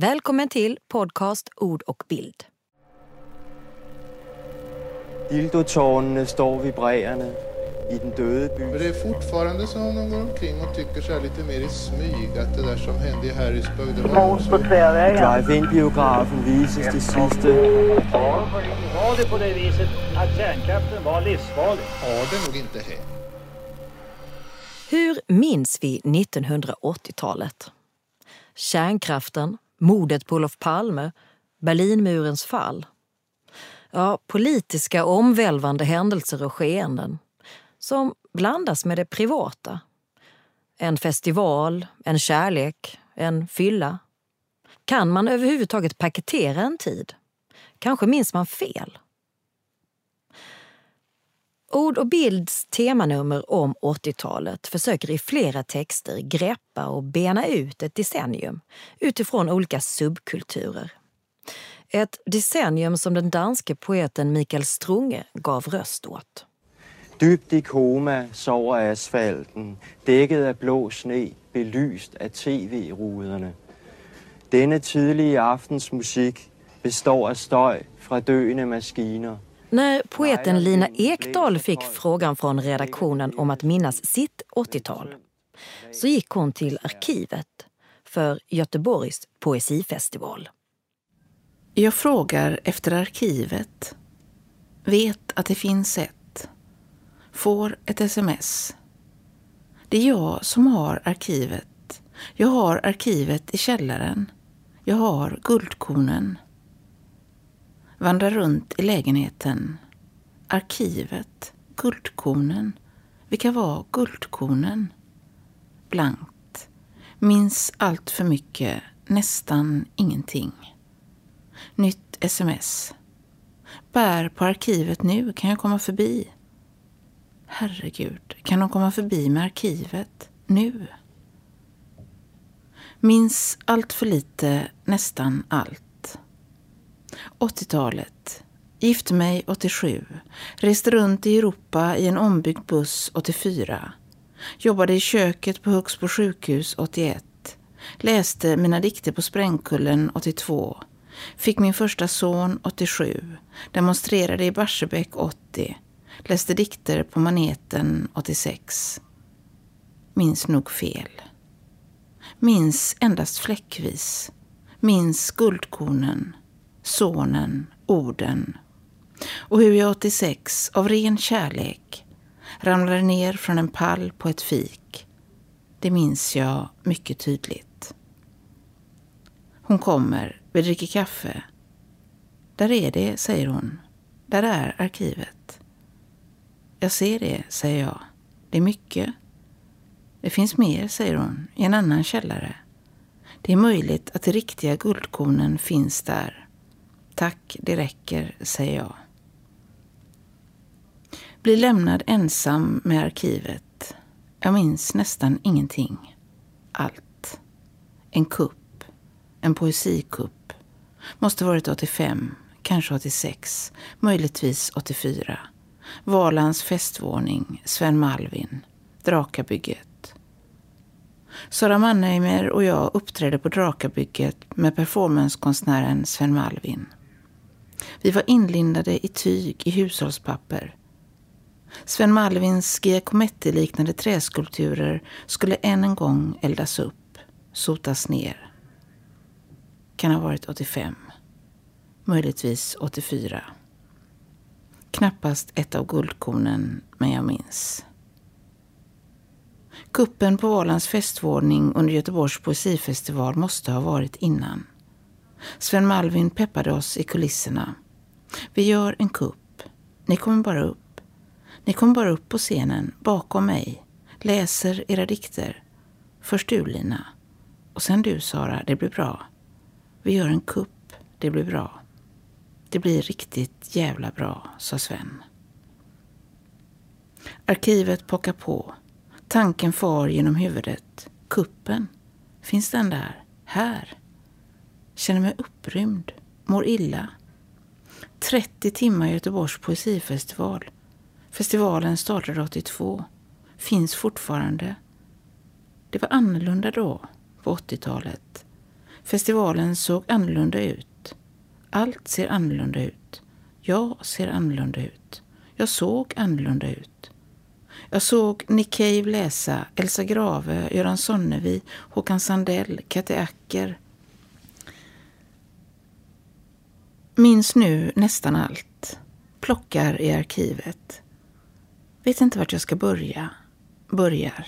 Välkommen till podcast Ord och bild. Dildotårnene står vibrerande i den döde by. Men det är fortfarande som de går omkring och tycker så här lite mer i smyg att det där som hände i Harrisburg, det var Mord på. Drive-in-biografen vises det sidste. Var det på det viset att kärnkraften var livsfarlig? har det nog inte hänt. Hur minns vi 1980-talet? Kärnkraften, mordet på Olof Palme, Berlinmurens fall. Ja, politiska omvälvande händelser och skeenden som blandas med det privata. En festival, en kärlek, en fylla. Kan man överhuvudtaget paketera en tid? Kanske minns man fel? Ord och bilds temanummer om 80-talet försöker i flera texter greppa och bena ut ett decennium utifrån olika subkulturer. Ett decennium som den danske poeten Mikael Strunge gav röst åt. Dybt i koma sover asfalten, däcket av blå sne, belyst av tv-rutorna. Denne tidiga aftens musik består av støj från döende maskiner. När poeten Lina Ekdahl fick frågan från redaktionen om att minnas sitt 80-tal så gick hon till arkivet för Göteborgs poesifestival. Jag frågar efter arkivet. Vet att det finns ett. Får ett sms. Det är jag som har arkivet. Jag har arkivet i källaren. Jag har guldkornen. Vandrar runt i lägenheten. Arkivet. Guldkornen. Vilka var guldkornen? Blankt. Minns allt för mycket. Nästan ingenting. Nytt sms. Bär på arkivet nu, kan jag komma förbi? Herregud, kan de komma förbi med arkivet nu? Minns allt för lite, nästan allt. 80-talet. Gifte mig 87. Reste runt i Europa i en ombyggd buss 84. Jobbade i köket på Högsbo sjukhus 81. Läste mina dikter på Sprängkullen 82. Fick min första son 87. Demonstrerade i Barsebäck 80. Läste dikter på Maneten 86. Minns nog fel. Minns endast fläckvis. Minns guldkornen, sonen, orden. Och hur jag 86 av ren kärlek ramlade ner från en pall på ett fik. Det minns jag mycket tydligt. Hon kommer, vi dricker kaffe. Där är det, säger hon. Där är arkivet. Jag ser det, säger jag. Det är mycket. Det finns mer, säger hon, i en annan källare. Det är möjligt att de riktiga guldkornen finns där. Tack, det räcker, säger jag. Blir lämnad ensam med arkivet. Jag minns nästan ingenting. Allt. En kupp. En poesikupp. Måste varit 85, kanske 86, möjligtvis 84. Valands festvåning, Sven Malvin, Drakabygget. Sara Mannheimer och jag uppträdde på Drakabygget med performancekonstnären Sven Malvin. Vi var inlindade i tyg i hushållspapper. Sven Malvins Giacometti-liknande träskulpturer skulle än en gång eldas upp, sotas ner. Kan ha varit 85. Möjligtvis 84. Knappast ett av guldkornen, men jag minns. Kuppen på Ålands festvåning under Göteborgs poesifestival måste ha varit innan. Sven Malvin peppade oss i kulisserna. Vi gör en kupp. Ni kommer bara upp. Ni kommer bara upp på scenen, bakom mig. Läser era dikter. Först du, Lina. Och sen du, Sara. Det blir bra. Vi gör en kupp. Det blir bra. Det blir riktigt jävla bra, sa Sven. Arkivet pockar på. Tanken far genom huvudet. Kuppen. Finns den där? Här? Känner mig upprymd. Mår illa. 30 timmar Göteborgs poesifestival. Festivalen startade 82. Finns fortfarande. Det var annorlunda då, på 80-talet. Festivalen såg annorlunda ut. Allt ser annorlunda ut. Jag ser annorlunda ut. Jag såg annorlunda ut. Jag såg Nick Cave läsa, Elsa Grave, Göran Sonnevi, Håkan Sandell, Kati Acker. Minns nu nästan allt. Plockar i arkivet. Vet inte vart jag ska börja. Börjar.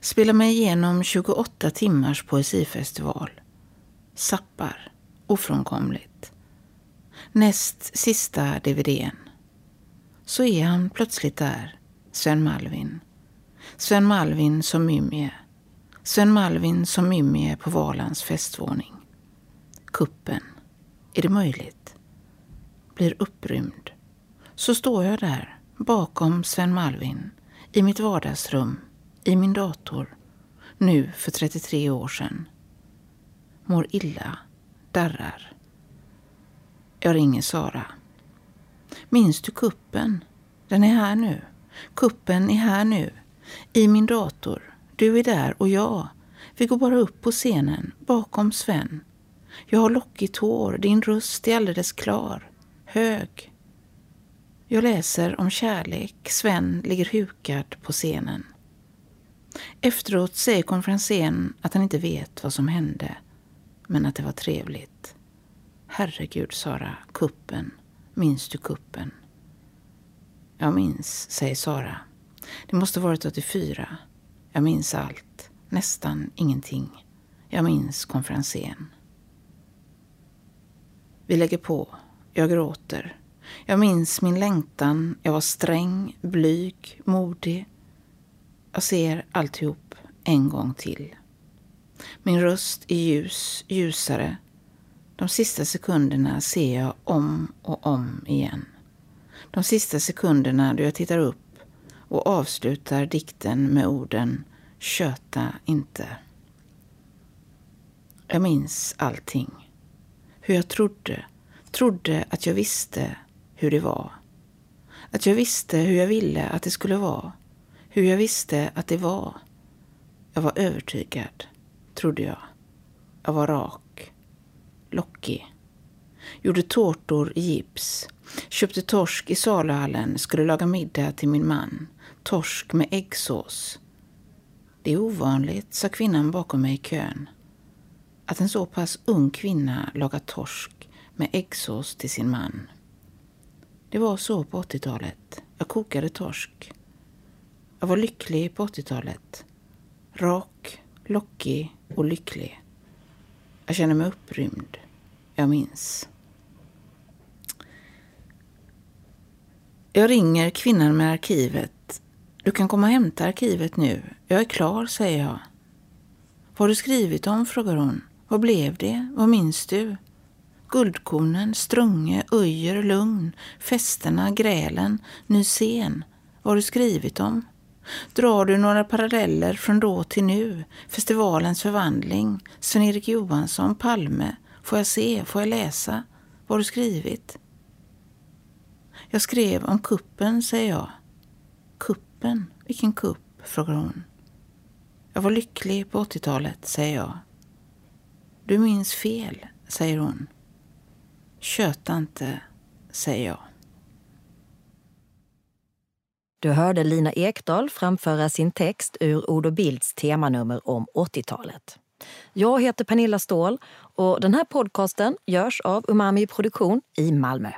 Spelar mig igenom 28 timmars poesifestival. Sappar. Ofrånkomligt. Näst sista DVDn. Så är han plötsligt där, Sven Malvin. Sven Malvin som mumie. Sven Malvin som mumie på Valands festvåning. Kuppen. Är det möjligt? Blir upprymd. Så står jag där, bakom Sven Malvin, i mitt vardagsrum, i min dator, nu för 33 år sedan. Mår illa, darrar. Jag ringer Sara. Minns du kuppen? Den är här nu. Kuppen är här nu. I min dator. Du är där och jag. Vi går bara upp på scenen, bakom Sven. Jag har lockigt hår, din röst är alldeles klar. Hög. Jag läser om kärlek. Sven ligger hukad på scenen. Efteråt säger konferensen att han inte vet vad som hände, men att det var trevligt. Herregud, Sara, kuppen. Minns du kuppen? Jag minns, säger Sara. Det måste varit 84. Jag minns allt. Nästan ingenting. Jag minns konferensen. Vi lägger på. Jag gråter. Jag minns min längtan. Jag var sträng, blyg, modig. Jag ser alltihop en gång till. Min röst är ljus, ljusare. De sista sekunderna ser jag om och om igen. De sista sekunderna då jag tittar upp och avslutar dikten med orden Köta inte. Jag minns allting. Hur jag trodde, trodde att jag visste hur det var. Att jag visste hur jag ville att det skulle vara. Hur jag visste att det var. Jag var övertygad, trodde jag. Jag var rak. Lockig. Gjorde tårtor i gips. Köpte torsk i saluhallen, skulle laga middag till min man. Torsk med äggsås. Det är ovanligt, sa kvinnan bakom mig i kön. Att en så pass ung kvinna lagar torsk med äggsås till sin man. Det var så på 80-talet. Jag kokade torsk. Jag var lycklig på 80-talet. Rak, lockig och lycklig. Jag känner mig upprymd. Jag minns. Jag ringer kvinnan med arkivet. Du kan komma och hämta arkivet nu. Jag är klar, säger jag. Vad har du skrivit om? frågar hon. Vad blev det? Vad minns du? Guldkornen, Strunge, Öjer, Lugn, festerna, grälen, ny scen. Vad har du skrivit om? Drar du några paralleller från då till nu? Festivalens förvandling, Sven-Erik Johansson, Palme. Får jag se? Får jag läsa? Vad har du skrivit? Jag skrev om kuppen, säger jag. Kuppen? Vilken kupp? frågar hon. Jag var lycklig på 80-talet, säger jag. Du minns fel, säger hon. Köta inte, säger jag. Du hörde Lina Ekdahl framföra sin text ur Ord och Bilds temanummer om 80-talet. Jag heter Pernilla Ståhl och den här podcasten görs av Umami Produktion i Malmö.